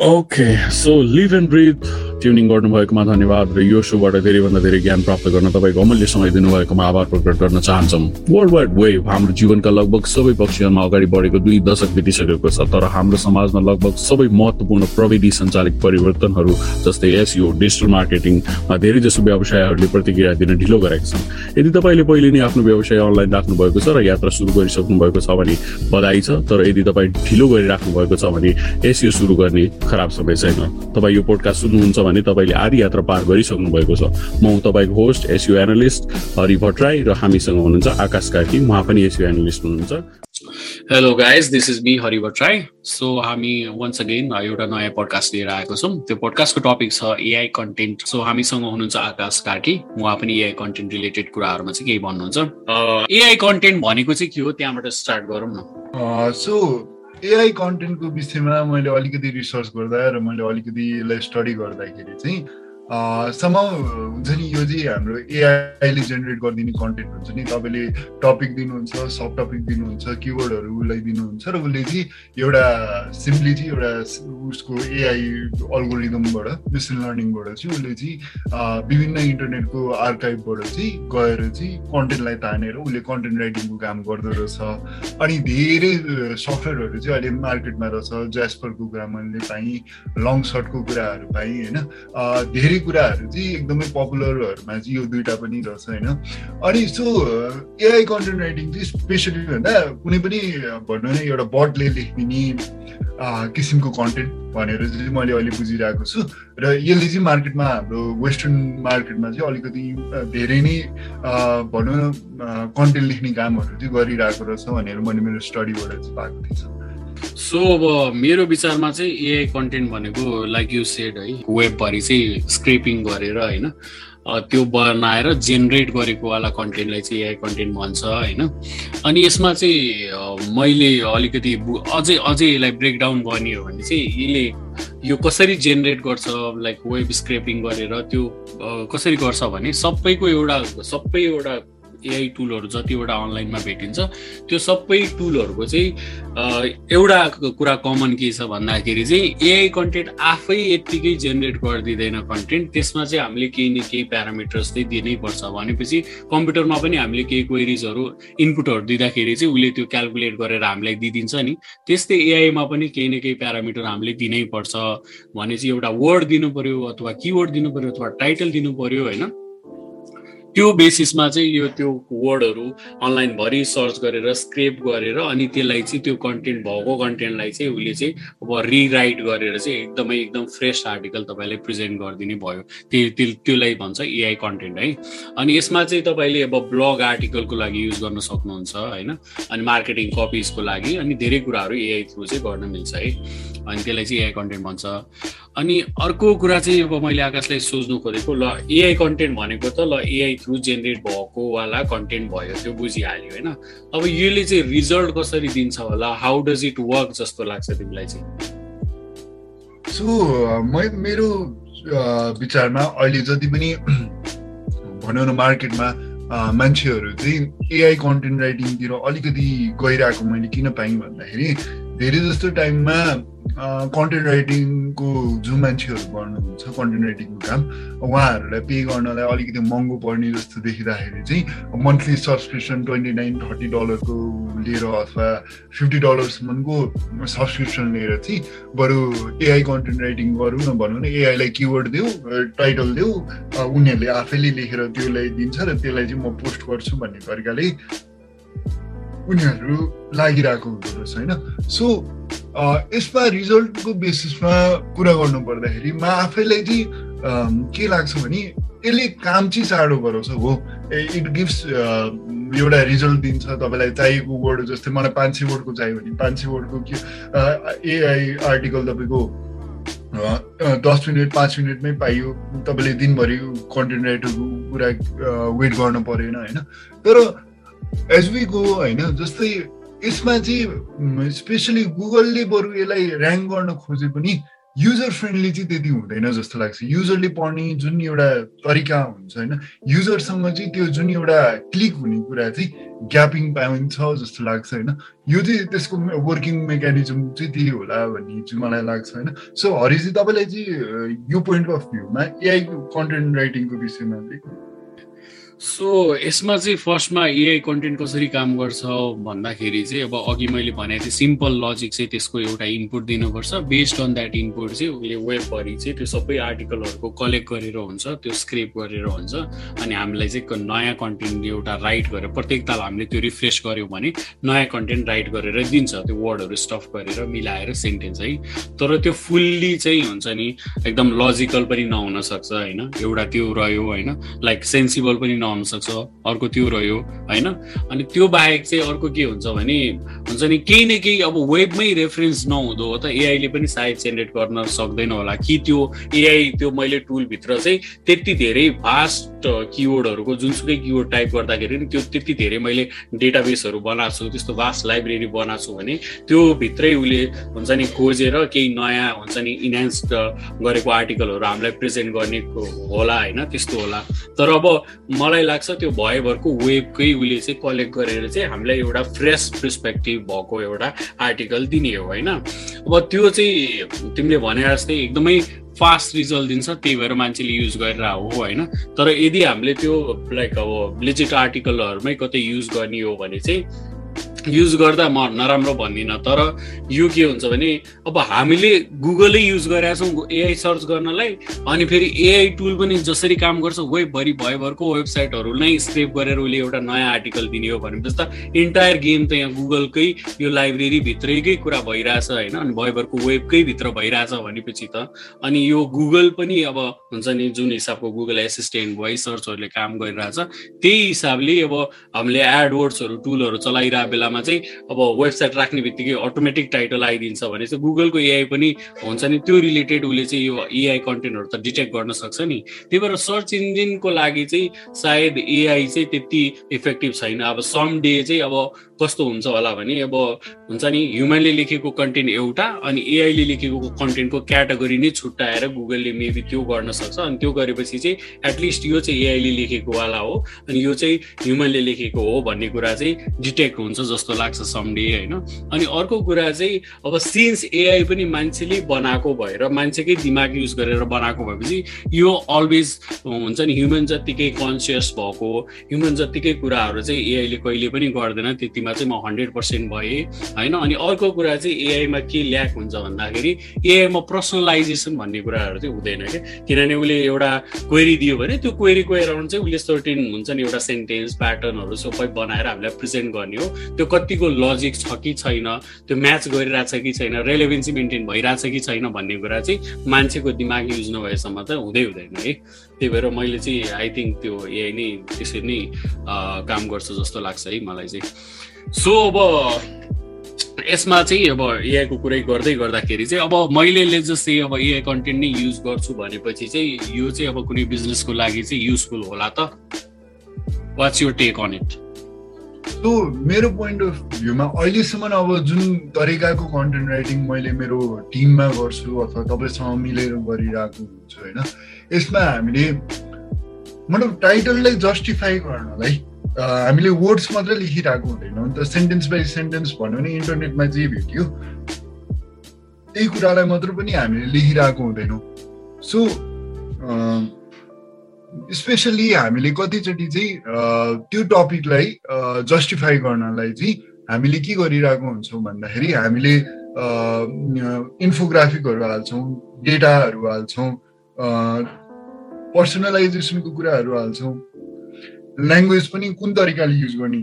Okay so live and breathe tuning गर्नुभएकोमा धन्यवाद र यो सोबाट धेरैभन्दा धेरै ज्ञान प्राप्त गर्न तपाईँको अमूल्य समय दिनुभएकोमा आभार प्रकट गर्न चाहन्छौँ। वर्ल्ड वाइड वेभ हाम्रो जीवनका लगभग सबै पक्षहरूमा अगाडि बढेको दुई दशक बितिसकेको छ तर हाम्रो समाजमा लगभग सबै महत्त्वपूर्ण प्रविधि सञ्चालित परिवर्तनहरू जस्तै एसयु डिजिटल मार्केटिङमा धेरै जसो व्यवसायहरूले प्रतिक्रिया दिन ढिलो गरेका छन्। यदि तपाईँले पहिले नै आफ्नो व्यवसाय अनलाइन राख्नु भएको छ र यात्रा सुरु गरिसक्नु भएको छ भने बधाई छ तर यदि तपाईँ ढिलो गरिराख्नु भएको छ भने एसयु सुरु गर्ने खराब समय छैन। तपाईँ यो पोडकास्ट सुन्नुहुन्छ भने तपाईँले आधी यात्रा पार गरिसक्नु भएको छ। म तपाईँको host SEO analyst Hari Bhattarai र हामीसँग हुनुहुन्छ आकाश कार्की। उहाँ पनि एसयु एनालिस्ट हुनुहुन्छ। Hello guys this is me Hari Bhattarai. So हामी वन्स अगेन एउटा नयाँ पोडकास्ट लिएर आएको छौँ। त्यो पोडकास्टको टपिक छ एआई कन्टेन्ट सो हामीसँग हुनुहुन्छ आकाश कार्की। उहाँ पनि एआई कन्टेन्ट रिलेटेड कुराहरूमा चाहिँ केही भन्नुहुन्छ। एआई कन्टेन्ट भनेको चाहिँ के हो? त्यहाँबाट स्टार्ट गरौँ न। सो एआई कन्टेन्टको विषयमा मैले अलिकति रिसर्च गर्दा र मैले अलिकति यसलाई स्टडी गर्दाखेरि चाहिँ सम हुन्छ नि यो चाहिँ हाम्रो एआईले जेनेरेट गरिदिने कन्टेन्ट हुन्छ नि। तपाईँले टपिक दिनुहुन्छ सब टपिक दिनुहुन्छ किवर्डहरू उसलाई दिनुहुन्छ र उसले चाहिँ एउटा सिम्पली चाहिँ एउटा उसको एआई अल्गोरिदमबाट मेसिन लर्निङबाट चाहिँ उसले चाहिँ विभिन्न इन्टरनेटको आर्काइभबाट चाहिँ गएर चाहिँ कन्टेन्टलाई तानेर उसले कन्टेन्ट राइटिङको काम गर्दो रहेछ। अनि धेरै सफ्टवेयरहरू चाहिँ अहिले मार्केटमा रहेछ। ज्यास्परको कुरा मैले पाएँ लङ सर्टको कुराहरू पाएँ होइन। धेरै कुराहरू चाहिँ एकदमै पपुलरहरूमा चाहिँ यो दुइटा पनि रहेछ होइन? अनि सो एआई कन्टेन्ट राइटिङ चाहिँ स्पेसली भन्दा कुनै पनि भनौँ न एउटा बटले लेखिदिने किसिमको कन्टेन्ट भनेर चाहिँ मैले अहिले बुझिरहेको छु। र यसले चाहिँ मार्केटमा हाम्रो वेस्टर्न मार्केटमा चाहिँ अलिकति धेरै नै भनौँ न कन्टेन्ट लेख्ने कामहरू चाहिँ गरिरहेको रहेछ भनेर मैले मेरो स्टडीबाट चाहिँ पाएको थिएँ। सो अब मेरो विचारमा चाहिँ एआई कन्टेन्ट भनेको लाइक यु सेड है वेबभरि चाहिँ स्क्रेपिङ गरेर होइन त्यो बनाएर जेनेरेट गरेको वाला कन्टेन्टलाई चाहिँ एआई कन्टेन्ट भन्छ होइन। अनि यसमा चाहिँ मैले अलिकति अझै अझै यसलाई ब्रेकडाउन गर्ने हो भने चाहिँ यसले यो कसरी जेनेरेट गर्छ लाइक वेब स्क्रेपिङ गरेर त्यो कसरी गर्छ भने सबैको एउटा सबै एउटा एआई टुलहरू जतिवटा अनलाइनमा भेटिन्छ त्यो सबै टुलहरूको चाहिँ एउटा कुरा कमन के छ भन्दाखेरि चाहिँ एआई कन्टेन्ट आफै यत्तिकै जेनेरेट गरिदिँदैन कन्टेन्ट त्यसमा चाहिँ हामीले केही न केही प्यारामिटर्स चाहिँ दिनै पर्छ। भनेपछि कम्प्युटरमा पनि हामीले केही क्वेरिजहरू इनपुटहरू दिँदाखेरि चाहिँ उसले त्यो क्यालकुलेट गरेर हामीलाई दिइदिन्छ नि। त्यस्तै एआईमा पनि केही न केही प्यारामिटर हामीले दिनै पर्छ। भने चाहिँ एउटा वर्ड दिनु पर्यो अथवा किवर्ड दिनु पर्यो अथवा टाइटल दिनु पर्यो होइन? त्यो बेसिसमा चाहिँ यो त्यो वर्डहरू अनलाइनभरि सर्च गरेर स्क्रेप गरेर अनि त्यसलाई चाहिँ त्यो कन्टेन्ट भएको कन्टेन्टलाई चाहिँ उसले चाहिँ अब रिराइट गरेर चाहिँ एकदमै एकदम फ्रेस आर्टिकल तपाईँलाई प्रेजेन्ट गरिदिने भयो। त्यो त्यसलाई भन्छ एआई कन्टेन्ट है। अनि यसमा चाहिँ तपाईँले अब ब्लग आर्टिकलको लागि युज गर्न सक्नुहुन्छ होइन? अनि मार्केटिङ कपिजको लागि अनि धेरै कुराहरू एआई थ्रु चाहिँ गर्न मिल्छ है। अनि त्यसलाई चाहिँ एआई कन्टेन्ट भन्छ। अनि अर्को कुरा चाहिँ अब मैले आकाशलाई सोच्नु खोजेको ल एआई कन्टेन्ट भनेको त ल एआई थ्रु जेनेरेट भएको वाला कन्टेन्ट भयो त्यो बुझिहाल्यो होइन? अब यसले चाहिँ रिजल्ट कसरी दिन्छ होला? हाउ डज इट वर्क जस्तो लाग्छ तिमीलाई चाहिँ? सो मेरो विचारमा अहिले जति पनि भनौँ न मार्केटमा मान्छेहरू चाहिँ एआई कन्टेन्ट राइटिङतिर अलिकति गइरहेको मैले किन पाएँ भन्दाखेरि धेरै जस्तो टाइममा कन्टेन्ट राइटिङको जो मान्छेहरू गर्नुहुन्छ कन्टेन्ट राइटिङको काम उहाँहरूलाई पे गर्नलाई अलिकति महँगो पर्ने जस्तो देखिँदाखेरि चाहिँ monthly subscription twenty nine thirty डलरको लिएर अथवा फिफ्टी डलरसम्मको सब्सक्रिप्सन लिएर चाहिँ बरु एआई कन्टेन्ट राइटिङ गरौँ न भनौँ न एआईलाई किवर्ड देऊ टाइटल देऊ उनीहरूले आफैले लेखेर त्यसलाई दिन्छ र त्यसलाई चाहिँ म पोस्ट गर्छु भन्ने तरिकाले उनीहरू लागिरहेको हुँदो रहेछ होइन सो यसमा रिजल्टको बेसिसमा कुरा गर्नु पर्दाखेरि म आफैलाई चाहिँ के लाग्छ भने यसले काम चाहिँ चाँडो गराउँछ हो। इट गिभ्स एउटा रिजल्ट दिन्छ तपाईँलाई चाहिएको वर्ड जस्तै मलाई पाँच सय वर्डको चाहियो भने पाँच सय वर्डको के एआई आर्टिकल तपाईँको दस मिनट पाँच मिनटमै पाइयो तपाईँले दिनभरि कन्टेन्ट राइटरको कुरा वेट गर्नु परेन होइन? तर एज वी गो होइन जस्तै यसमा चाहिँ स्पेसली गुगलले बरु यसलाई ऱ्याङ्क गर्न खोजे पनि युजर फ्रेन्डली चाहिँ त्यति हुँदैन जस्तो लाग्छ। युजरले पढ्ने जुन एउटा तरिका हुन्छ होइन युजरसँग चाहिँ त्यो जुन एउटा क्लिक हुने कुरा चाहिँ ग्यापिङ पाइन्छ जस्तो लाग्छ होइन। यो चाहिँ त्यसको वर्किङ मेकानिजम चाहिँ त्यही होला भन्ने चाहिँ मलाई लाग्छ होइन। सो हरिजी तपाईँलाई चाहिँ यो पोइन्ट अफ भ्यूमा एआईको कन्टेन्ट राइटिङको विषयमा चाहिँ सो यसमा चाहिँ फर्स्टमा एआई कन्टेन्ट कसरी काम गर्छ भन्दाखेरि चाहिँ अब अघि मैले भनेको थिएँ सिम्पल लजिक चाहिँ त्यसको एउटा इनपुट दिनुपर्छ। बेस्ड अन द्याट इनपुट चाहिँ उसले वेबभरि चाहिँ त्यो सबै आर्टिकलहरूको कलेक्ट गरेर हुन्छ त्यो स्क्रेप गरेर हुन्छ। अनि हामीलाई चाहिँ नयाँ कन्टेन्ट एउटा राइट गरेर प्रत्येक ताल हामीले त्यो रिफ्रेस गऱ्यौँ भने नयाँ कन्टेन्ट राइट गरेर दिन्छ त्यो वर्डहरू स्टफ गरेर मिलाएर सेन्टेन्स है। तर त्यो फुल्ली चाहिँ हुन्छ नि एकदम लजिकल पनि नहुन सक्छ होइन। एउटा त्यो रह्यो होइन। लाइक सेन्सिबल पनि न सक्छ अर्को त्यो रह्यो होइन? अनि त्यो बाहेक चाहिँ अर्को के हुन्छ भने हुन्छ नि केही न केही अब वेबमै रेफरेन्स नहुँदो हो त एआईले पनि सायद जेनेरेट गर्न सक्दैन होला। कि त्यो एआई त्यो मैले टुलभित्र चाहिँ त्यति धेरै फास्ट किवर्डहरूको जुनसुकै किवर्ड टाइप गर्दाखेरि नि त्यो त्यति धेरै मैले डेटाबेसहरू बनाएको छु त्यस्तो भास्ट लाइब्रेरी बनाएको छु भने त्यो भित्रै उसले हुन्छ नि खोजेर केही नयाँ हुन्छ नि इन्हान्स गरेको आर्टिकलहरू हामीलाई प्रेजेन्ट गर्ने होला होइन? त्यस्तो होला। तर अब मलाई मलाई लाग्छ त्यो भयभरको वेबकै उसले चाहिँ कलेक्ट गरेर चाहिँ हामीलाई एउटा फ्रेस पर्सपेक्टिभ भएको एउटा आर्टिकल दिने हो होइन? अब त्यो चाहिँ तिमीले भने जस्तै एकदमै फास्ट रिजल्ट दिन्छ त्यही भएर मान्छेले युज गरेर हो होइन? तर यदि हामीले त्यो लाइक अब लेजिट आर्टिकलहरूमै कतै युज गर्ने हो भने चाहिँ युज गर्दा म नराम्रो भन्दिनँ तर यो के हुन्छ भने अब हामीले गुगलै युज गरेका छौँ एआई सर्च गर्नलाई अनि फेरि एआई टुल पनि जसरी काम गर्छ वेबभरि भयभरको वेबसाइटहरू नै स्क्रेप गरेर उसले एउटा नयाँ आर्टिकल दिने हो भनेपछि त इन्टायर गेम त यहाँ गुगलकै यो लाइब्रेरी भित्रैकै कुरा भइरहेछ होइन? अनि भयभरको वेबकै भित्र भइरहेछ भनेपछि त अनि यो गुगल पनि अब हुन्छ नि जुन हिसाबको गुगल एसिस्टेन्ट भोइस सर्चहरूले काम गरिरहेछ त्यही हिसाबले अब हामीले एडवर्ड्सहरू टुलहरू चलाइरहेको बेलामा चाहिँ अब वेबसाइट राख्ने बित्तिकै अटोमेटिक टाइटल आइदिन्छ भने चाहिँ गुगलको एआई पनि हुन्छ नि। त्यो रिलेटेड उसले चाहिँ यो एआई कन्टेन्टहरू त डिटेक्ट गर्न सक्छ नि। त्यही भएर सर्च इन्जिनको लागि चाहिँ सायद एआई चाहिँ त्यति इफेक्टिभ छैन। अब सम डे चाहिँ अब कस्तो हुन्छ होला भने अब हुन्छ नि ह्युमनले लेखेको कन्टेन्ट एउटा अनि एआईले लेखेको कन्टेन्टको क्याटेगोरी नै छुट्याएर गुगलले मेबी त्यो गर्न सक्छ। अनि त्यो गरेपछि चाहिँ एटलिस्ट यो चाहिँ एआईले लेखेको वाला हो अनि यो चाहिँ ह्युमनले लेखेको हो भन्ने कुरा चाहिँ डिटेक्ट हुन्छ जस्तो लाग्छ समडे होइन। अनि अर्को कुरा चाहिँ अब सिन्स एआई पनि मान्छेले बनाएको भएर मान्छेकै दिमाग युज गरेर बनाएको भएपछि यो अलवेज हुन्छ नि ह्युमन जत्तिकै कन्सियस भएको ह्युमन जत्तिकै कुराहरू चाहिँ एआईले कहिले पनि गर्दैन त्यतिमा चाहिँ म हन्ड्रेड पर्सेन्ट भएँ होइन? अनि अर्को कुरा चाहिँ एआईमा के ल्याक हुन्छ भन्दाखेरि एआईमा पर्सनलाइजेसन भन्ने कुराहरू चाहिँ हुँदैन क्या किनभने उसले एउटा क्वेरी दियो भने त्यो क्वेरीको एराउन्ड चाहिँ उसले सर्टेन हुन्छ नि एउटा सेन्टेन्स प्याटर्नहरू सबै बनाएर हामीलाई प्रेजेन्ट गर्ने हो। त्यो कतिको लजिक छ कि छैन त्यो म्याच गरिरहेछ कि छैन रेलेभेन्सी मेन्टेन भइरहेछ कि छैन भन्ने कुरा चाहिँ मान्छेको दिमाग युज नभएसम्म त हुँदै हुँदैन है? त्यही भएर मैले चाहिँ आई थिङ्क त्यो एआई नै त्यसरी नै काम गर्छ जस्तो लाग्छ है मलाई चाहिँ। सो अब यसमा चाहिँ अब एआईको कुरै गर्दै गर्दाखेरि चाहिँ अब मैले जस्तै अब एआई कन्टेन्ट नै युज गर्छु भनेपछि चाहिँ यो चाहिँ अब कुनै बिजनेसको लागि चाहिँ युजफुल होला त? What's your take on it so मेरो पोइन्ट अफ भ्यूमा अहिलेसम्म अब जुन तरिकाको कन्टेन्ट राइटिङ मैले मेरो टिममा गर्छु अथवा तपाईँसँग मिलेर गरिरहेको हुन्छु होइन? यसमा हामीले मतलब टाइटललाई जस्टिफाई गर्नलाई हामीले वर्ड्स मात्रै लेखिरहेको हुँदैनौँ। त सेन्टेन्स बाई सेन्टेन्स भन्यो भने इन्टरनेटमा जे भेट्यो त्यही कुरालाई मात्र पनि हामीले लेखिरहेको हुँदैनौँ। सो स्पेसल्ली हामीले कतिचोटि चाहिँ त्यो टपिकलाई जस्टिफाई गर्नलाई चाहिँ हामीले के गरिरहेको हुन्छौँ भन्दाखेरि हामीले इन्फोग्राफिकहरू हाल्छौँ डेटाहरू हाल्छौँ पर्सनलाइजेसनको कुराहरू हाल्छौँ। ल्याङ्ग्वेज पनि कुन तरिकाले युज गर्ने?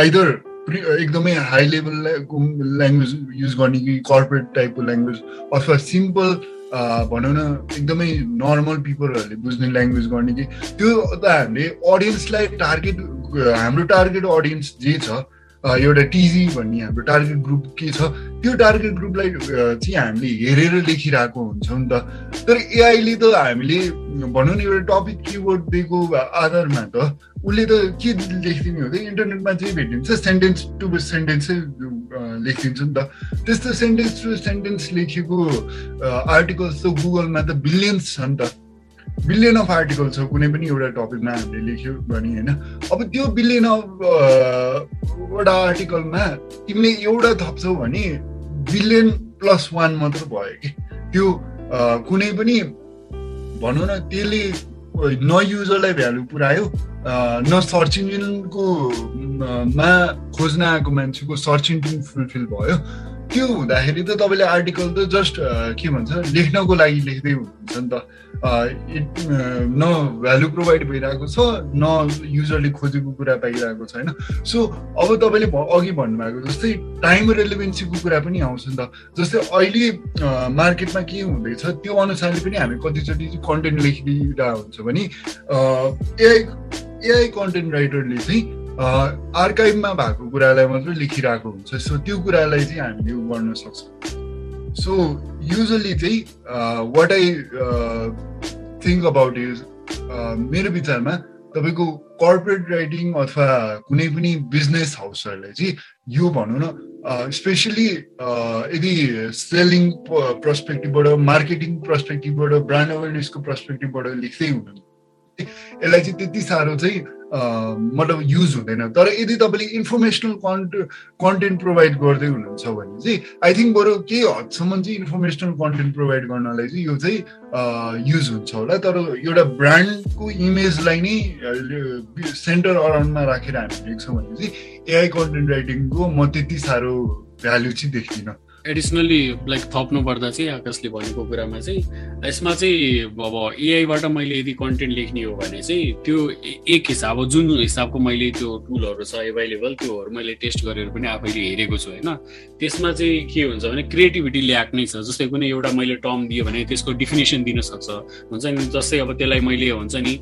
आइदर एकदमै हाई लेभल ल्याङ्ग्वेज युज गर्ने कि कर्पोरेट टाइपको ल्याङ्ग्वेज अथवा सिम्पल भनौँ न एकदमै नर्मल पिपलहरूले बुझ्ने ल्याङ्ग्वेज गर्ने कि त्यो त हामीले अडियन्सलाई टार्गेट हाम्रो टार्गेट अडियन्स जे छ एउटा टिजी भन्ने हाम्रो टार्गेट ग्रुप के छ त्यो टार्गेट ग्रुपलाई चाहिँ हामीले हेरेर लेखिरहेको हुन्छौँ नि त। तर एआईले त हामीले भनौँ न एउटा टपिक किवर्ड दिएको आधारमा त उसले त के लेखिदिने हो त? इन्टरनेटमा चाहिँ भेटिन्छ सेन्टेन्स टु सेन्टेन्सै लेखिदिन्छ नि त। त्यस्तो सेन्टेन्स टु सेन्टेन्स लेखेको आर्टिकल्स त गुगलमा त बिलियन्स छ नि त। बिलियन अफ आर्टिकल छ कुनै पनि एउटा टपिकमा हामीले लेख्यो भने होइन। अब त्यो बिलियन अफ वटा आर्टिकलमा तिमीले एउटा थप्छौ भने बिलियन प्लस वान मात्र भयो कि। त्यो कुनै पनि भनौँ न त्यसले न युजरलाई भ्यालु पुऱ्यायो न सर्च इन्जिनको मा खोज्न आएको मान्छेको सर्च इन्जिन फुलफिल भयो। त्यो हुँदाखेरि त तपाईँले आर्टिकल त जस्ट के भन्छ लेख्नको लागि लेख्दै हुनुहुन्छ नि त। न भ्यालु प्रोभाइड भइरहेको छ न युजरले खोजेको कुरा पाइरहेको छ होइन? सो अब तपाईँले अघि भन्नुभएको जस्तै टाइम रेलिभेन्सीको कुरा पनि आउँछ नि त। जस्तै अहिले मार्केटमा के हुँदैछ त्यो अनुसारले पनि हामी कतिचोटि कन्टेन्ट लेखिदिरहेको हुन्छ भने एआई एआई कन्टेन्ट राइटरले चाहिँ आर्काइभमा भएको कुरालाई मात्रै लेखिरहेको हुन्छ। सो त्यो कुरालाई चाहिँ हामीले उ गर्न सक्छौँ। सो युजली चाहिँ what I think about is मेरो विचारमा तपाईँको कर्पोरेट राइटिङ अथवा कुनै पनि बिजनेस हाउसहरूलाई चाहिँ यो भनौँ न स्पेसली यदि सेलिङ पर्सपेक्टिभबाट मार्केटिङ पर्सपेक्टिभबाट ब्रान्ड अवेरनेसको पर्सपेक्टिभबाट लेख्दै हुनु यसलाई चाहिँ त्यति साह्रो चाहिँ मतलब युज हुँदैन। तर यदि तपाईँले इन्फर्मेसनल कन्टे कन्टेन्ट प्रोभाइड गर्दै हुनुहुन्छ भने चाहिँ आई थिङ्क बरु केही हदसम्म चाहिँ इन्फर्मेसनल कन्टेन्ट प्रोभाइड गर्नलाई चाहिँ यो चाहिँ युज हुन्छ होला। तर एउटा ब्रान्डको इमेजलाई नै सेन्टर अराउन्डमा राखेर हामी देख्छौँ भने चाहिँ एआई कन्टेन्ट राइटिङको म त्यति साह्रो भ्याल्यु चाहिँ देख्दिनँ एडिसनल्ली लाइक थप्नु पर्दा चाहिँ आकाशले भनेको कुरामा चाहिँ यसमा चाहिँ अब एआईबाट मैले यदि कन्टेन्ट लेख्ने हो भने चाहिँ त्यो एक हिसाब जुन हिसाबको मैले त्यो टुलहरू छ एभाइलेबल त्योहरू मैले टेस्ट गरेर पनि आफैले हेरेको छु होइन? त्यसमा चाहिँ के हुन्छ भने क्रिएटिभिटी ल्याक नै छ। जस्तै कुनै एउटा मैले टर्म दियो भने त्यसको डिफिनेसन दिन सक्छ। हुन्छ नि? जस्तै अब त्यसलाई मैले हुन्छ नि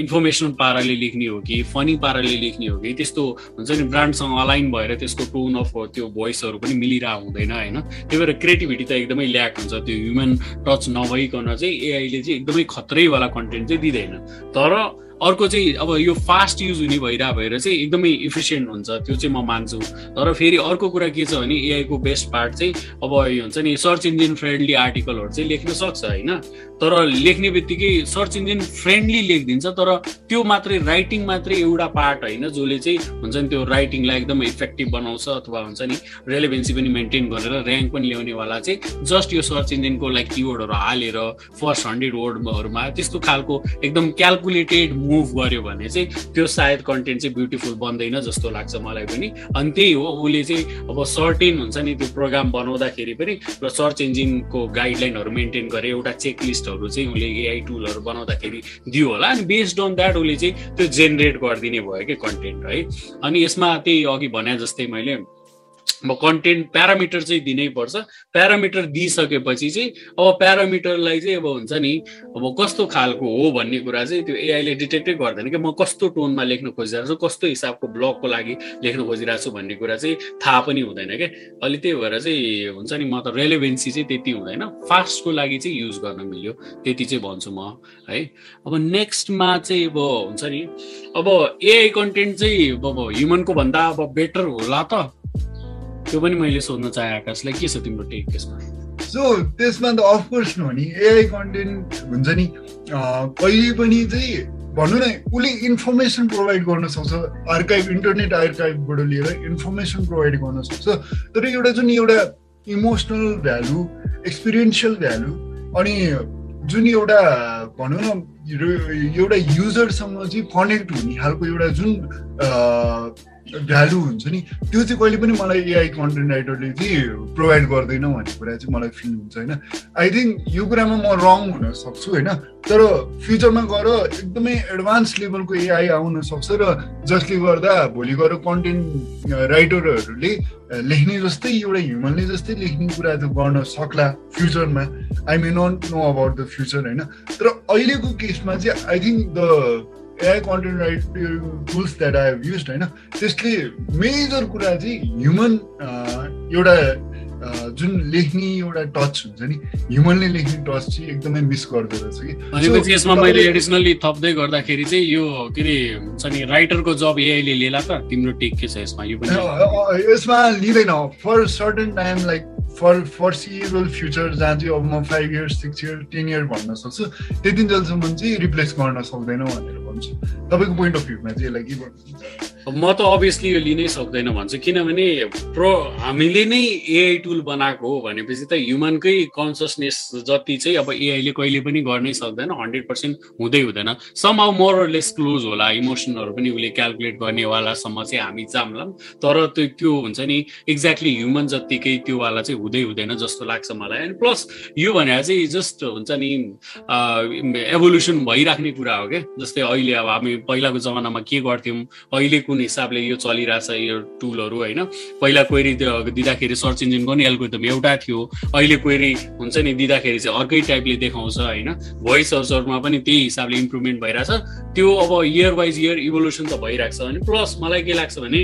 इन्फर्मेसनल पाराले लेख्ने हो कि फनी पाराले लेख्ने हो कि त्यस्तो हुन्छ नि ब्रान्डसँग अलाइन भएर त्यसको टोन अफ त्यो भोइसहरू पनि मिलिरहेको हुँदैन होइन? त्यही भएर क्रिएटिभिटी त एकदमै ल्याक हुन्छ। त्यो ह्युमन टच नभइकन चाहिँ एआईले चाहिँ एकदमै खत्रैवाला कन्टेन्ट चाहिँ दिँदैन। तर अर्को चाहिँ अब यो फास्ट युज हुने भइरह भएर चाहिँ एकदमै इफिसियन्ट हुन्छ त्यो चाहिँ म मान्छु। तर फेरि अर्को कुरा के छ भने एआईको बेस्ट पार्ट चाहिँ अब यो हुन्छ नि सर्च इन्जिन फ्रेन्डली आर्टिकलहरू चाहिँ लेख्न सक्छ होइन? तर लेख्ने बित्तिकै सर्च इन्जिन फ्रेन्डली लेखिदिन्छ तर त्यो मात्रै राइटिङ मात्रै एउटा पार्ट होइन जसले चाहिँ हुन्छ नि त्यो राइटिङलाई एकदम इफेक्टिभ बनाउँछ अथवा हुन्छ नि रेलेभेन्सी पनि मेन्टेन गरेर ऱ्याङ्क पनि ल्याउनेवाला चाहिँ जस्ट यो सर्च इन्जिनको लाइक किवर्डहरू हालेर फर्स्ट हन्ड्रेड वर्डहरूमा त्यस्तो खालको एकदम क्यालकुलेटेड मुभ गर्यो भने चाहिँ त्यो सायद कन्टेन्ट चाहिँ ब्युटिफुल बन्दैन जस्तो लाग्छ मलाई पनि। अनि त्यही हो उसले चाहिँ अब सर्टेन हुन्छ नि त्यो प्रोग्राम बनाउँदाखेरि पनि र सर्च इन्जिनको गाइडलाइनहरू मेन्टेन गरे एउटा चेकलिस्टहरू चाहिँ उसले एआई टुलहरू बनाउँदाखेरि दियो होला। अनि बेस्ड अन द्याट उसले चाहिँ त्यो जेनेरेट गरिदिने भयो कि कन्टेन्ट है। अनि यसमा त्यही अघि भने जस्तै मैले कन्टेन्ट प्यारामिटर चाहिँ दिनै पर्छ। प्यारामिटर दिइसकेपछि चाहिँ अब प्यारामिटरलाई चाहिँ अब हुन्छ नि अब कस्तो खालको हो भन्ने कुरा चाहिँ त्यो एआईले डिटेक्टै गर्दैन कि म कस्तो टोनमा लेख्न खोजिरहेको छु कस्तो हिसाबको ब्लगको लागि लेख्न खोजिरहेको छु भन्ने कुरा चाहिँ थाहा पनि हुँदैन क्या। अहिले त्यही भएर चाहिँ हुन्छ नि म त रेलेभेन्सी चाहिँ त्यति हुँदैन। फास्टको लागि चाहिँ युज गर्न मिल्यो। त्यति चाहिँ भन्छु म है। अब नेक्स्टमा चाहिँ अब हुन्छ नि अब एआई कन्टेन्ट चाहिँ अब ह्युमनको भन्दा अब बेटर होला त। त्यो पनि मैले सोध्न चाहेँ आकाशलाई के छ तिम्रो टेक त्यसमा? सो त्यसमा त अफकोर्स हो नि एआई कन्टेन्ट हुन्छ नि कहिले पनि चाहिँ भनौँ न उसले इन्फर्मेसन प्रोभाइड गर्न सक्छ। आर्काइभ इन्टरनेट आर्काइभबाट लिएर इन्फर्मेसन प्रोभाइड गर्न सक्छ। तर एउटा जुन एउटा इमोसनल भ्यालु एक्सपिरियन्सियल भ्यालु अनि जुन एउटा भनौँ न एउटा युजरसँग चाहिँ कनेक्ट हुने खालको एउटा जुन भ्यालु हुन्छ नि। त्यो चाहिँ कहिले पनि मलाई एआई कन्टेन्ट राइटरले चाहिँ प्रोभाइड गर्दैन भन्ने कुरा चाहिँ मलाई फिल हुन्छ होइन? आई थिङ्क यो कुरामा म रङ हुन सक्छु होइन? तर फ्युचरमा गएर एकदमै एडभान्स लेभलको एआई आउन सक्छ र जसले गर्दा भोलि गएर कन्टेन्ट राइटरहरूले लेख्ने जस्तै एउटा ह्युमनले जस्तै लेख्ने कुरा चाहिँ गर्न सक्ला फ्युचरमा I may not know about the future होइन? तर अहिलेको केसमा चाहिँ I think the AI content writing tools that I have use होइन त्यसले मेजर कुरा चाहिँ ह्युमन एउटा जुन लेख्ने एउटा टच हुन्छ नि ह्युमनले लेख्ने टच चाहिँ एकदमै मिस गर्दो रहेछ कि भनेपछि यसमा मैले एडिसनली थप्दै गर्दाखेरि चाहिँ यो के अरे हुन्छ नि राइटरको जब एआईले लिएला त तिम्रो टेक के छ यसमा यो पनि यसमा लिँदैन। For certain time like for foreseeable future जहाँ चाहिँ अब म five years six year ten year भन्न सक्छु त्यति जेलसम्म चाहिँ रिप्लेस गर्न सक्दैन भनेर भन्छु। तपाईँको पोइन्ट अफ भ्यूमा चाहिँ यसलाई के भन्नुहुन्छ? म त अभियसली यो लिनै सक्दैन भन्छु। किनभने प्रो हामीले नै एआई टुल बनाएको हो भनेपछि त ह्युमनकै कन्सियसनेस जति चाहिँ अब एआईले कहिले पनि गर्नै सक्दैन हन्ड्रेड पर्सेन्ट हुँदै हुँदैन। Somehow more less close होला इमोसनहरू पनि उसले क्यालकुलेट गर्नेवालासम्म चाहिँ हामी जाम्लाम तर त्यो त्यो हुन्छ नि एक्ज्याक्टली ह्युमन जत्तिकै त्योवाला चाहिँ हुँदै हुँदैन जस्तो लाग्छ मलाई। अनि प्लस यो भनेर चाहिँ जस्ट हुन्छ नि एभोल्युसन भइराख्ने कुरा हो क्या। जस्तै अहिले अब हामी पहिलाको जमानामा के गर्थ्यौँ अहिलेको कुन हिसाबले यो चलिरहेछ यो टुलहरू होइन? पहिला क्वेरी दिँदाखेरि सर्च इन्जिनको नि एल्गोरिदम एउटा थियो। अहिले क्वेरी हुन्छ नि दिँदाखेरि चाहिँ अर्कै टाइपले देखाउँछ होइन? भोइस सर्चरमा पनि त्यही हिसाबले इम्प्रुभमेन्ट भइरहेछ। त्यो अब इयर वाइज इयर इभोल्युसन त भइरहेको छ। अनि प्लस मलाई के लाग्छ भने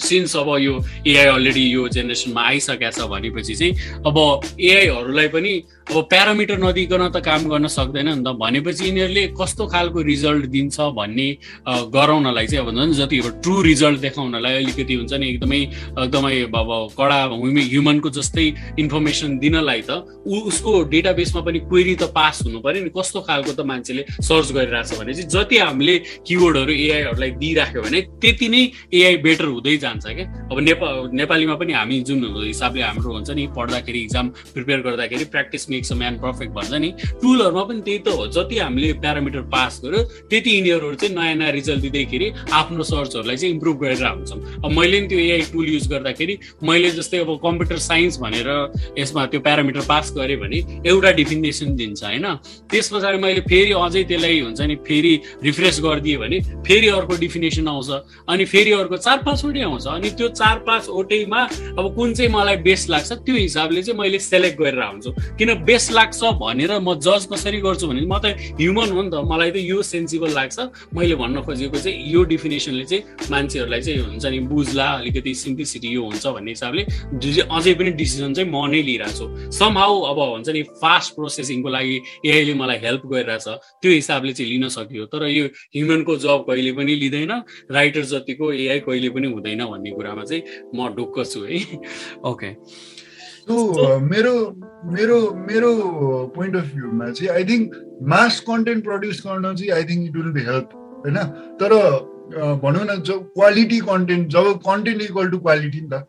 सिन्स अब यो एआई अलरेडी यो जेनेरेसनमा आइसकेको छ भनेपछि चाहिँ अब एआईहरूलाई पनि अब प्यारामिटर नदिकन त काम गर्न सक्दैन नि त। भनेपछि यिनीहरूले कस्तो खालको रिजल्ट दिन्छ भन्ने गराउनलाई चाहिँ अब झन् जति ट्रु रिजल्ट देखाउनलाई अलिकति हुन्छ नि एकदमै एकदमै अब कडा ह्युमनको जस्तै इन्फर्मेसन दिनलाई त ऊ उसको डेटाबेसमा पनि क्वेरी त पास हुनु पऱ्यो नि। कस्तो खालको त मान्छेले सर्च गरिरहेछ भने चाहिँ जति हामीले किवर्डहरू एआईहरूलाई दिइराख्यो भने त्यति नै एआई बेटर हुँदै जान्छ क्या। अब नेपाल नेपालीमा पनि हामी जुन हिसाबले हाम्रो हुन्छ नि पढ्दाखेरि इक्जाम प्रिपेयर गर्दाखेरि practice makes a man perfect भन्छ नि। टुलहरूमा पनि त्यही त हो। जति हामीले प्यारामिटर पास गर्यो त्यति यिनीहरू चाहिँ नयाँ नयाँ रिजल्ट दिँदैखेरि आफ्नो सर्चहरूलाई चाहिँ इम्प्रुभ गरेर हुन्छौँ अब मैले पनि त्यो एआई टुल युज गर्दाखेरि मैले जस्तै अब कम्प्युटर साइन्स भनेर यसमा त्यो प्यारामिटर पास गरेँ भने एउटा डिफिनेसन दिन्छ होइन? त्यस पछाडि मैले फेरि अझै त्यसलाई हुन्छ नि फेरि रिफ्रेस गरिदिएँ भने फेरि अर्को डिफिनेसन आउँछ। अनि फेरि अर्को चार पाँचवटै आउँछ। अनि त्यो चार पाँचवटैमा अब कुन चाहिँ मलाई बेस्ट लाग्छ त्यो हिसाबले चाहिँ मैले सेलेक्ट गरेर हुन्छु किन बेस्ट लाग्छ भनेर म जज कसरी गर्छु भने म त ह्युमन हो नि त। मलाई त यो सेन्सिबल लाग्छ। मैले भन्न खोजेको चाहिँ यो डिफिनेसनले चाहिँ मान्छेहरूलाई चाहिँ हुन्छ नि बुझ्ला अलिकति सिम्प्लिसिटी यो हुन्छ भन्ने हिसाबले अझै पनि डिसिजन चाहिँ म नै लिइरहेको छु सम हाउ अब हुन्छ नि फास्ट प्रोसेसिङको लागि एआईले मलाई हेल्प गरिरहेछ। त्यो हिसाबले चाहिँ लिन सकियो। तर यो ह्युमनको जब कहिले पनि लिँदैन। राइटर जतिको एआई कहिले पनि हुँदैन भन्ने कुरामा चाहिँ म ढुक्क छु है। ओके मेरो मेरो मेरो पोइन्ट अफ भ्यूमा चाहिँ I think mass content produce गर्न चाहिँ I think it will be help होइन? तर भनौँ न जब क्वालिटी कन्टेन्ट जब कन्टेन्ट इक्वल टु क्वालिटी नि त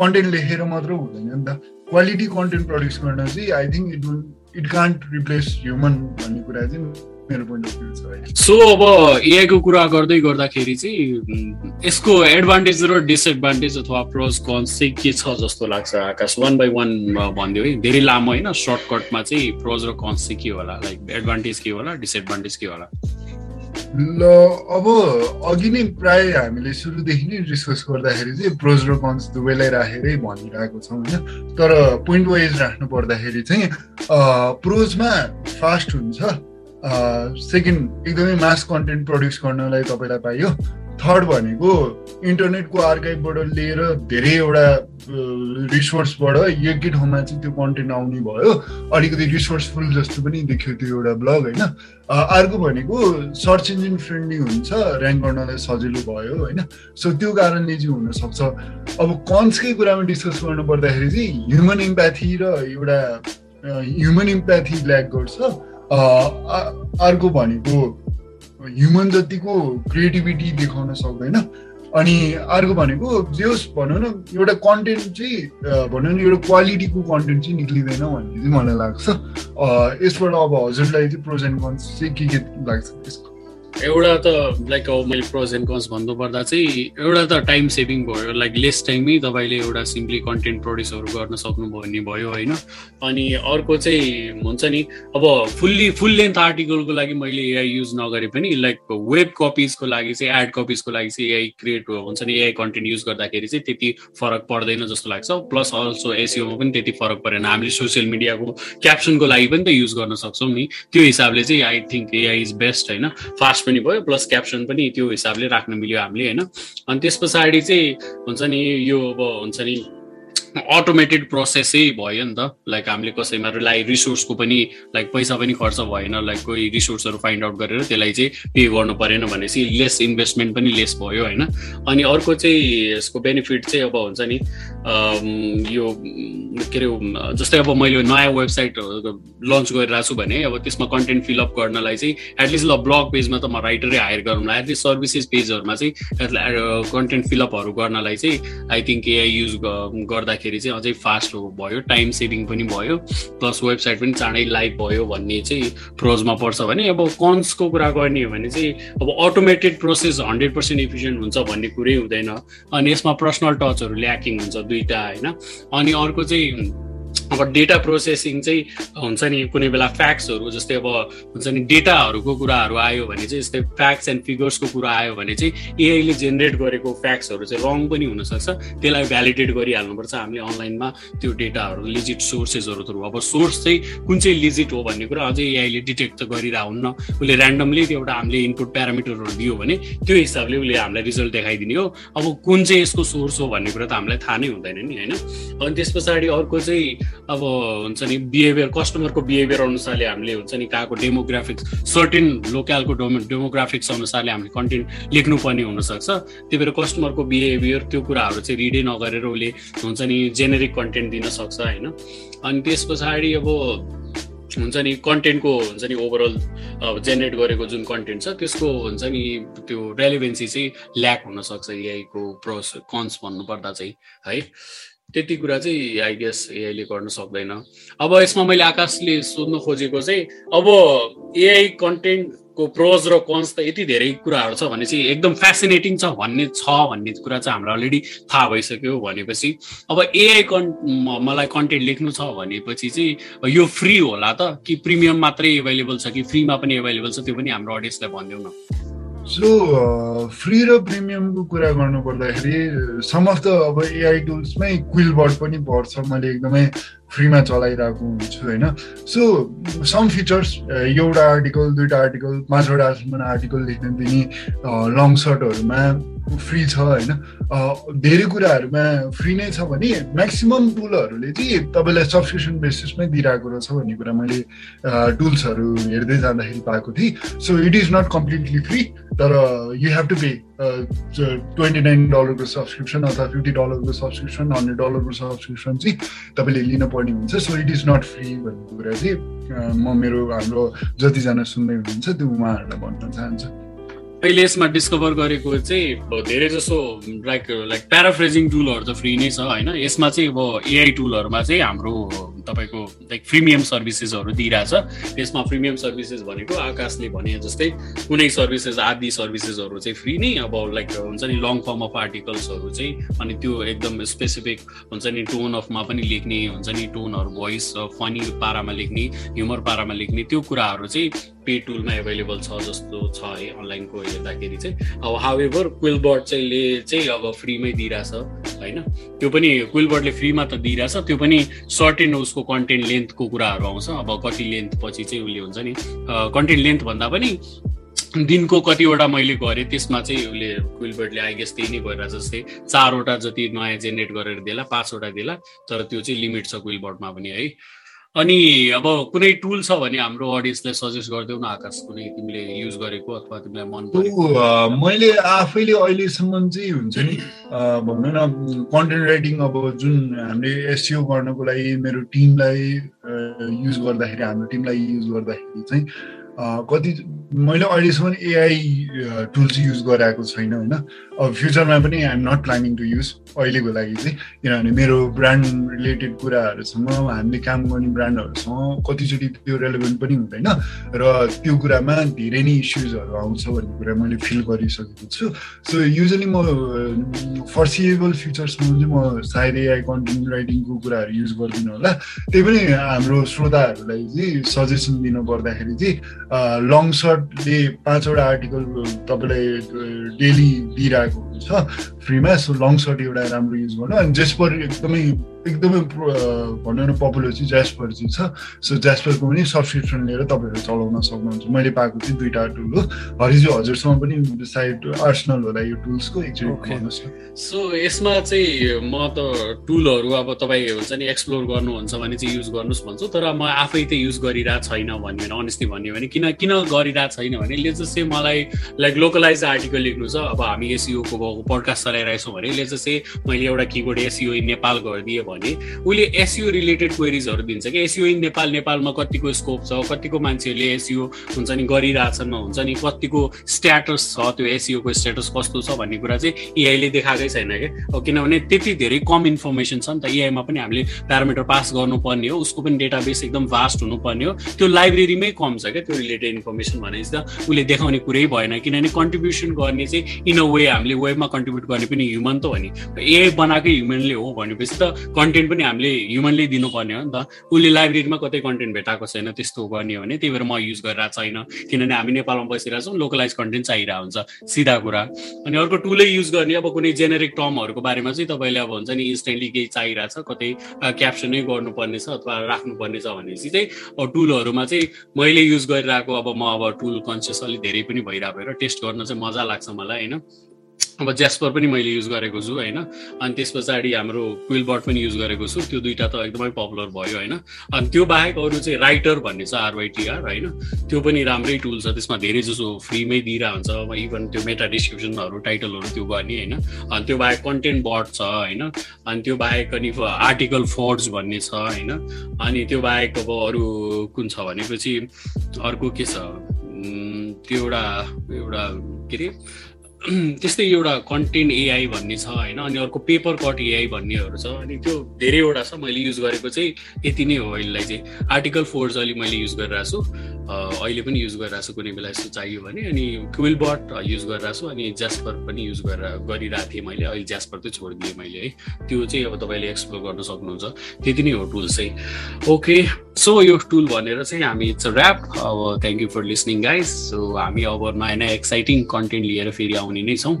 कन्टेन्ट लेखेर मात्र हुँदैन नि त। क्वालिटी कन्टेन्ट प्रड्युस गर्न चाहिँ I think it will it can't replace human भन्ने कुरा चाहिँ मेरो पोइन्ट अफ भ्यू छ सो अब एआईको कुरा गर्दै गर्दाखेरि चाहिँ यसको एडभान्टेज र डिसएडभान्टेज अथवा प्रोज कन्स चाहिँ के छ जस्तो लाग्छ आकाश? वान बाई वान भनिदियो है। धेरै लामो होइन सर्टकटमा चाहिँ प्रोज र कन्स चाहिँ के होला? लाइक एडभान्टेज के होला? डिसएडभान्टेज के होला? ल अब अघि नै प्राय हामीले सुरुदेखि नै डिस्कस गर्दाखेरि चाहिँ प्रोज र कन्स दुवैलाई राखेरै भनिरहेको छौँ होइन। तर पोइन्ट वाइज राख्नु पर्दाखेरि चाहिँ प्रोजमा फास्ट हुन्छ। सेकेन्ड एकदमै मास कन्टेन्ट प्रड्युस गर्नलाई तपाईँलाई पाइयो। थर्ड भनेको इन्टरनेटको आर्काइभबाट लिएर धेरैवटा रिसोर्सबाट एकै ठाउँमा चाहिँ त्यो कन्टेन्ट आउने भयो। अलिकति रिसोर्सफुल जस्तो पनि देखियो त्यो एउटा ब्लग होइन? अर्को भनेको सर्च इन्जिन फ्रेन्डली हुन्छ ऱ्याङ्क गर्नलाई सजिलो भयो होइन? सो त्यो कारणले चाहिँ हुनसक्छ। अब कन्सकै कुरामा डिस्कस गर्नु पर्दाखेरि चाहिँ ह्युमन इम्प्याथी र एउटा ह्युमन इम्प्याथी ल्याक गर्छ। अर्को भनेको ह्युमन जतिको क्रिएटिभिटी देखाउन सक्दैन। अनि अर्को भनेको जे होस् भनौँ न एउटा कन्टेन्ट चाहिँ भनौँ न एउटा क्वालिटीको कन्टेन्ट चाहिँ निक्लिँदैन भन्ने चाहिँ मलाई लाग्छ। यसबाट अब हजुरलाई चाहिँ प्रोज एन्ड चाहिँ के के लाग्छ? त्यसको एउटा त लाइक अब मैले प्रोज एन्ड कन्स भन्नुपर्दा चाहिँ एउटा त टाइम सेभिङ भयो लाइक लेस टाइममै तपाईँले एउटा सिम्पली कन्टेन्ट प्रड्युसहरू गर्न सक्नुभयो भने भयो होइन? अनि अर्को चाहिँ हुन्छ नि अब फुल्ली फुल लेन्थ आर्टिकलको लागि मैले एआई युज नगरे पनि लाइक वेब कपिजको लागि चाहिँ एड कपिजको लागि चाहिँ एआई क्रिएट हुन्छ नि? एआई कन्टेन्ट युज गर्दाखेरि चाहिँ त्यति फरक पर्दैन जस्तो लाग्छ। प्लस अल्सो एसियोमा पनि त्यति फरक परेन। हामीले सोसियल मिडियाको क्याप्सनको लागि पनि त युज गर्न सक्छौँ नि। त्यो हिसाबले चाहिँ I think AI is best होइन? फास्ट पनि भयो प्लस क्याप्सन पनि त्यो हिसाबले राख्न मिल्यो हामीले होइन? अनि त्यस पछाडि चाहिँ हुन्छ नि यो अब हुन्छ नि अटोमेटेड प्रोसेसै भयो नि त. लाइक हामीले कसैमा लाइक रिसोर्सको पनि लाइक पैसा पनि खर्च भएन. लाइक कोही रिसोर्सहरू फाइन्ड आउट गरेर त्यसलाई चाहिँ पे गर्नु परेन भनेपछि लेस इन्भेस्टमेन्ट पनि लेस भयो होइन? अनि अर्को चाहिँ यसको बेनिफिट चाहिँ अब हुन्छ नि यो के अरे जस्तै अब मैले नयाँ वेबसाइट लन्च गरिरहेको छु भने अब त्यसमा कन्टेन्ट फिलअप गर्नलाई चाहिँ एटलिस्ट ल ब्लग पेजमा त म राइटरै हायर गरौँला। एटलिस्ट सर्भिसेस पेजहरूमा चाहिँ कन्टेन्ट फिलअपहरू गर्नलाई चाहिँ आई थिङ्क एआई युज गर्दाखेरि चाहिँ अझै फास्ट भयो टाइम सेभिङ पनि भयो प्लस वेबसाइट पनि चाँडै लाइभ भयो भन्ने चाहिँ प्रोजमा पर्छ भने अब कन्सको कुरा गर्ने हो भने चाहिँ अब automated process hundred percent efficient हुन्छ भन्ने कुरै हुँदैन। अनि यसमा पर्सनल टचहरू ल्याकिङ हुन्छ दुइटा होइन? अनि अर्को चाहिँ अब डेटा प्रोसेसिङ चाहिँ हुन्छ नि कुनै बेला फ्याक्ट्सहरू जस्तै अब हुन्छ नि डेटाहरूको कुराहरू आयो भने चाहिँ जस्तै फ्याक्ट्स एन्ड फिगर्सको कुरा आयो भने चाहिँ एआईले जेनेरेट गरेको फ्याक्ट्सहरू चाहिँ रङ पनि हुनसक्छ। त्यसलाई भ्यालिडेट गरिहाल्नुपर्छ। हामीले अनलाइनमा त्यो डेटाहरू लिजिट सोर्सेसहरू थ्रु अब सोर्स चाहिँ कुन चाहिँ लिजिट हो भन्ने कुरा अझै एआईले डिटेक्ट त गरिरहन्न। उसले ऱ्यान्डमली एउटा हामीले इनपुट प्यारामिटरहरू दियो भने त्यो हिसाबले उसले हामीलाई रिजल्ट देखाइदिने हो। अब कुन चाहिँ यसको सोर्स हो भन्ने कुरा त हामीलाई थाहा नै हुँदैन नि होइन? अनि त्यस पछाडि अर्को चाहिँ अब हुन्छ नि बिहेभियर कस्टमरको बिहेभियर अनुसारले हामीले हुन्छ नि कहाँको डेमोग्राफिक्स सर्टेन लोकलको डोमो डेमोग्राफिक्स अनुसारले हामीले कन्टेन्ट लेख्नुपर्ने हुनसक्छ। त्यही भएर कस्टमरको बिहेभियर त्यो कुराहरू चाहिँ रिडै नगरेर उसले हुन्छ नि जेनेरिक कन्टेन्ट दिन सक्छ होइन? अनि त्यस पछाडि अब हुन्छ नि कन्टेन्टको हुन्छ नि ओभरअल अब जेनेरेट गरेको जुन कन्टेन्ट छ त्यसको हुन्छ नि त्यो रेलिभेन्सी चाहिँ ल्याक हुनसक्छ एआईको प्रोस कन्स भन्नुपर्दा चाहिँ है? त्यति कुरा चाहिँ गेस एआईले गर्न सक्दैन। अब यसमा मैले आकाशले सोध्नु खोजेको चाहिँ अब एआई कन्टेन्टको प्रोज र कन्स त यति धेरै कुराहरू छ भने चाहिँ एकदम फेसिनेटिङ छ भन्ने छ भन्ने कुरा चाहिँ हामीलाई अलरेडी थाहा भइसक्यो भनेपछि। अब एआई कन् मलाई कन्टेन्ट लेख्नु छ भनेपछि चाहिँ यो फ्री होला त कि प्रिमियम मात्रै एभाइलेबल छ कि फ्रीमा पनि एभाइलेबल छ त्यो पनि हाम्रो अडियन्सलाई भनिदेऊ न। सो फ्री र प्रिमियमको कुरा गर्नु पर्दाखेरि सम अफ द अब एआई टुल्समै क्विलबर्ड पनि पर्छ। मैले एकदमै फ्रीमा चलाइरहेको हुन्छु होइन? सो सम फिचर्स एउटा आर्टिकल दुइटा आर्टिकल पाँचवटासम्म आर्टिकल लेख्न दिने लङ सर्टहरूमा फ्री छ होइन? धेरै कुराहरूमा फ्री नै छ भने म्याक्सिमम् टुलहरूले चाहिँ तपाईँलाई सब्सक्रिप्सन बेसिसमै दिइरहेको रहेछ भन्ने कुरा मैले टुल्सहरू हेर्दै जाँदाखेरि पाएको थिएँ। So it is not completely free तर you have to pay twenty nine डलरको सब्सक्रिप्सन अथवा फिफ्टी डलरको सब्सक्रिप्सन हन्ड्रेड डलरको सब्सक्रिप्सन चाहिँ तपाईँले लिन पर्ने हुन्छ। So it is not free भन्ने कुरा चाहिँ म मेरो हाम्रो जतिजना सुन्दै हुनुहुन्छ त्यो उहाँहरूलाई भन्न चाहन्छु। अहिले यसमा डिस्कभर गरेको चाहिँ धेरै जसो लाइक लाइक प्याराफ्रेजिङ टुलहरू त फ्री नै छ होइन? यसमा चाहिँ अब एआई टुलहरूमा चाहिँ हाम्रो तपाईँको लाइक प्रिमियम सर्भिसेसहरू दिइरहेछ। यसमा प्रिमियम सर्भिसेस भनेको आकाशले भने जस्तै कुनै सर्भिसेस आदि सर्भिसेसहरू चाहिँ फ्री नै अब लाइक हुन्छ नि लङ फर्म अफ आर्टिकल्सहरू चाहिँ अनि त्यो एकदम स्पेसिफिक हुन्छ नि टोन अफमा पनि लेख्ने हुन्छ नि टोनहरू भोइस फनी पारामा लेख्ने ह्युमर पारामा लेख्ने त्यो कुराहरू चाहिँ पे टुलमा एभाइलेबल छ जस्तो छ है अनलाइनको हेर्दाखेरि चाहिँ। अब हावेभर क्विलबर्ड चाहिँ ले चाहिँ अब फ्रीमै दिइरहेछ होइन? त्यो पनि क्विलबर्डले फ्रीमा त दिइरहेछ त्यो पनि सर्टेन उसको कन्टेन्ट लेन्थको कुराहरू आउँछ। अब कति लेन्थ पछि चाहिँ उसले हुन्छ नि कन्टेन्ट लेन्थ भन्दा पनि दिनको कतिवटा मैले गरेँ त्यसमा चाहिँ उसले क्विलबर्डले आइगेस त्यही नै गरेर जस्तै चारवटा जति नयाँ जेनेरेट गरेर दिएला पाँचवटा दिएला तर त्यो चाहिँ लिमिट छ क्विलबर्डमा पनि है? अनि अब कुनै टुल छ भने हाम्रो अडियन्सलाई सजेस्ट गरिदेऊ न आकाश कुनै तिमीले युज गरेको अथवा तिमीलाई मन मैले आफैले अहिलेसम्म चाहिँ हुन्छ नि भनौँ न कन्टेन्ट राइटिङ अब जुन हामीले एससिओ गर्नको लागि मेरो टिमलाई युज गर्दाखेरि हाम्रो टिमलाई युज गर्दाखेरि चाहिँ कति मैले अहिलेसम्म एआई टुल्स युज गराएको छैन होइन? अब फ्युचरमा पनि I'm not planning to use अहिलेको लागि चाहिँ किनभने मेरो ब्रान्ड रिलेटेड कुराहरूसँग हामीले काम गर्ने ब्रान्डहरूसँग कतिचोटि त्यो रेलेभेन्ट पनि हुँदैन र त्यो कुरामा धेरै नै इस्युजहरू आउँछ भन्ने कुरा मैले फिल गरिसकेको छु। सो युजली म फर्सिएबल फ्युचर्समा चाहिँ म सायद एआई कन्टेन्ट राइटिङको कुराहरू युज गर्दिनँ होला। त्यही पनि हाम्रो श्रोताहरूलाई चाहिँ सजेसन दिनु पर्दाखेरि चाहिँ लङ सर्टले पाँचवटा आर्टिकल तपाईँलाई डेली दिइरहेको छ फ्रीमा सो लङ सर्ट एउटा राम्रो युज गर्नु। अनि जेस्पर एकदमै एकदमै भनौँ न पपुलर चाहिँ ज्यास्पर चाहिँ छ। सो ज्यास्परको पनि सब्सक्रिप्सन लिएर तपाईँहरू चलाउन सक्नुहुन्छ। मैले पाएको चाहिँ दुइटा टुल हो। हरिजु हजुरसँग पनि साइड आर्सनल होला यो टुल्सको एकचोटि सो यसमा चाहिँ म त टुलहरू अब तपाईँ हुन्छ नि एक्सप्लोर गर्नुहुन्छ भने चाहिँ युज गर्नुहोस् भन्छु। तर म आफै त युज गरिरहेको छैन भन्ने अनेस्टली भन्यो भने किन किन गरिरहेको छैन भने यसले चाहिँ मलाई लाइक लोकलाइज आर्टिकल लेख्नु छ। अब हामी एसिओको पडकास्ट चलाइरहेछौँ भने यसले चाहिँ मैले एउटा किबोर्ड एसिओ नेपाल गरिदिएँ भने उसले एसिओ रिलेटेड क्वेरिजहरू दिन्छ कि एसिओ इन नेपाल नेपालमा कतिको स्कोप छ कतिको मान्छेहरूले एसिओ हुन्छ नि गरिरहेछन् हुन्छ नि कतिको स्ट्याटस छ त्यो एसिओको स्ट्याटस कस्तो छ भन्ने कुरा चाहिँ एआईले देखाएकै छैन क्या किनभने त्यति धेरै कम इन्फर्मेसन छ नि त एआईमा पनि हामीले प्यारामिटर पास गर्नुपर्ने हो उसको पनि डेटाबेस एकदम भास्ट हुनुपर्ने हो। त्यो लाइब्रेरीमै कम छ क्या त्यो रिलेटेड इन्फर्मेसन भनेपछि त उसले देखाउने कुरै भएन। किनभने कन्ट्रिब्युसन गर्ने चाहिँ इन अ वे हामीले वेबमा कन्ट्रिब्युट गर्ने पनि ह्युमन त हो नि। एआई बनाएकै ह्युमनले हो भनेपछि त कन्टेन्ट पनि हामीले ह्युमनले दिनुपर्ने हो नि त। उसले लाइब्रेरीमा कतै कन्टेन्ट भेटाएको छैन त्यस्तो गर्ने हो भने त्यही भएर म युज गरिरहेको छैन। किनभने हामी नेपालमा बसिरहेको छौँ लोकलाइज कन्टेन्ट चाहिरहेको हुन्छ सिधा कुरा। अनि अर्को टुलै युज गर्ने अब कुनै जेनेरिक टर्महरूको बारेमा चाहिँ तपाईँले अब हुन्छ नि इन्स्टेन्टली केही चाहिरहेछ कतै क्याप्सनै गर्नुपर्ने छ अथवा राख्नुपर्ने छ भनेपछि चाहिँ टुलहरूमा चाहिँ मैले युज गरिरहेको अब म अब टुल कन्सियस अलिक धेरै पनि भइरहेको भएर टेस्ट गर्न चाहिँ मजा लाग्छ मलाई होइन। अब ज्यास्पर पनि मैले युज गरेको छु होइन? अनि त्यस पछाडि हाम्रो क्विलबट पनि युज गरेको छु। त्यो दुइटा त एकदमै पपुलर भयो होइन? अनि त्यो बाहेक अरू चाहिँ राइटर भन्ने छ आरवाइटिआर होइन? त्यो पनि राम्रै टुल छ त्यसमा धेरै जसो फ्रीमै दिइरहेको हुन्छ इभन त्यो मेटा डिस्क्रिप्सनहरू टाइटलहरू त्यो गर्ने होइन? अनि त्यो बाहेक कन्टेन्ट बट छ होइन? अनि त्यो बाहेक अनि आर्टिकल फोर्ड्स भन्ने छ होइन? अनि त्यो बाहेक अब अरू कुन छ भनेपछि अर्को के छ? त्यो एउटा एउटा के अरे? त्यस्तै एउटा कन्टेन्ट एआई भन्ने छ होइन? अनि अर्को पेपर कट एआई भन्नेहरू छ अनि त्यो धेरैवटा छ। मैले युज गरेको चाहिँ यति नै हो अहिलेलाई चाहिँ। आर्टिकल फोर्स अहिले मैले युज गरिरहेको छु। अहिले पनि युज गरिरहेको छु कुनै बेला यस्तो चाहियो भने। अनि क्विलबट युज गरिरहेको छु अनि ज्यास्पर पनि युज गरेर गरिरहेको थिएँ मैले। अहिले ज्यास्पर चाहिँ छोडिदिएँ मैले है। त्यो चाहिँ अब तपाईँले एक्सप्लोर गर्न सक्नुहुन्छ। त्यति नै हो टुल चाहिँ। ओके सो यो टुल भनेर चाहिँ हामी इट्स ऱ्याप अब thank you for listening guys so हामी अब नयाँ एक्साइटिङ कन्टेन्ट लिएर फेरि आउने नै छौँ।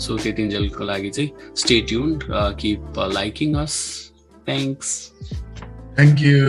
सो त्यतिन्जेलको लागि चाहिँ stay tune keep liking us thanks thank you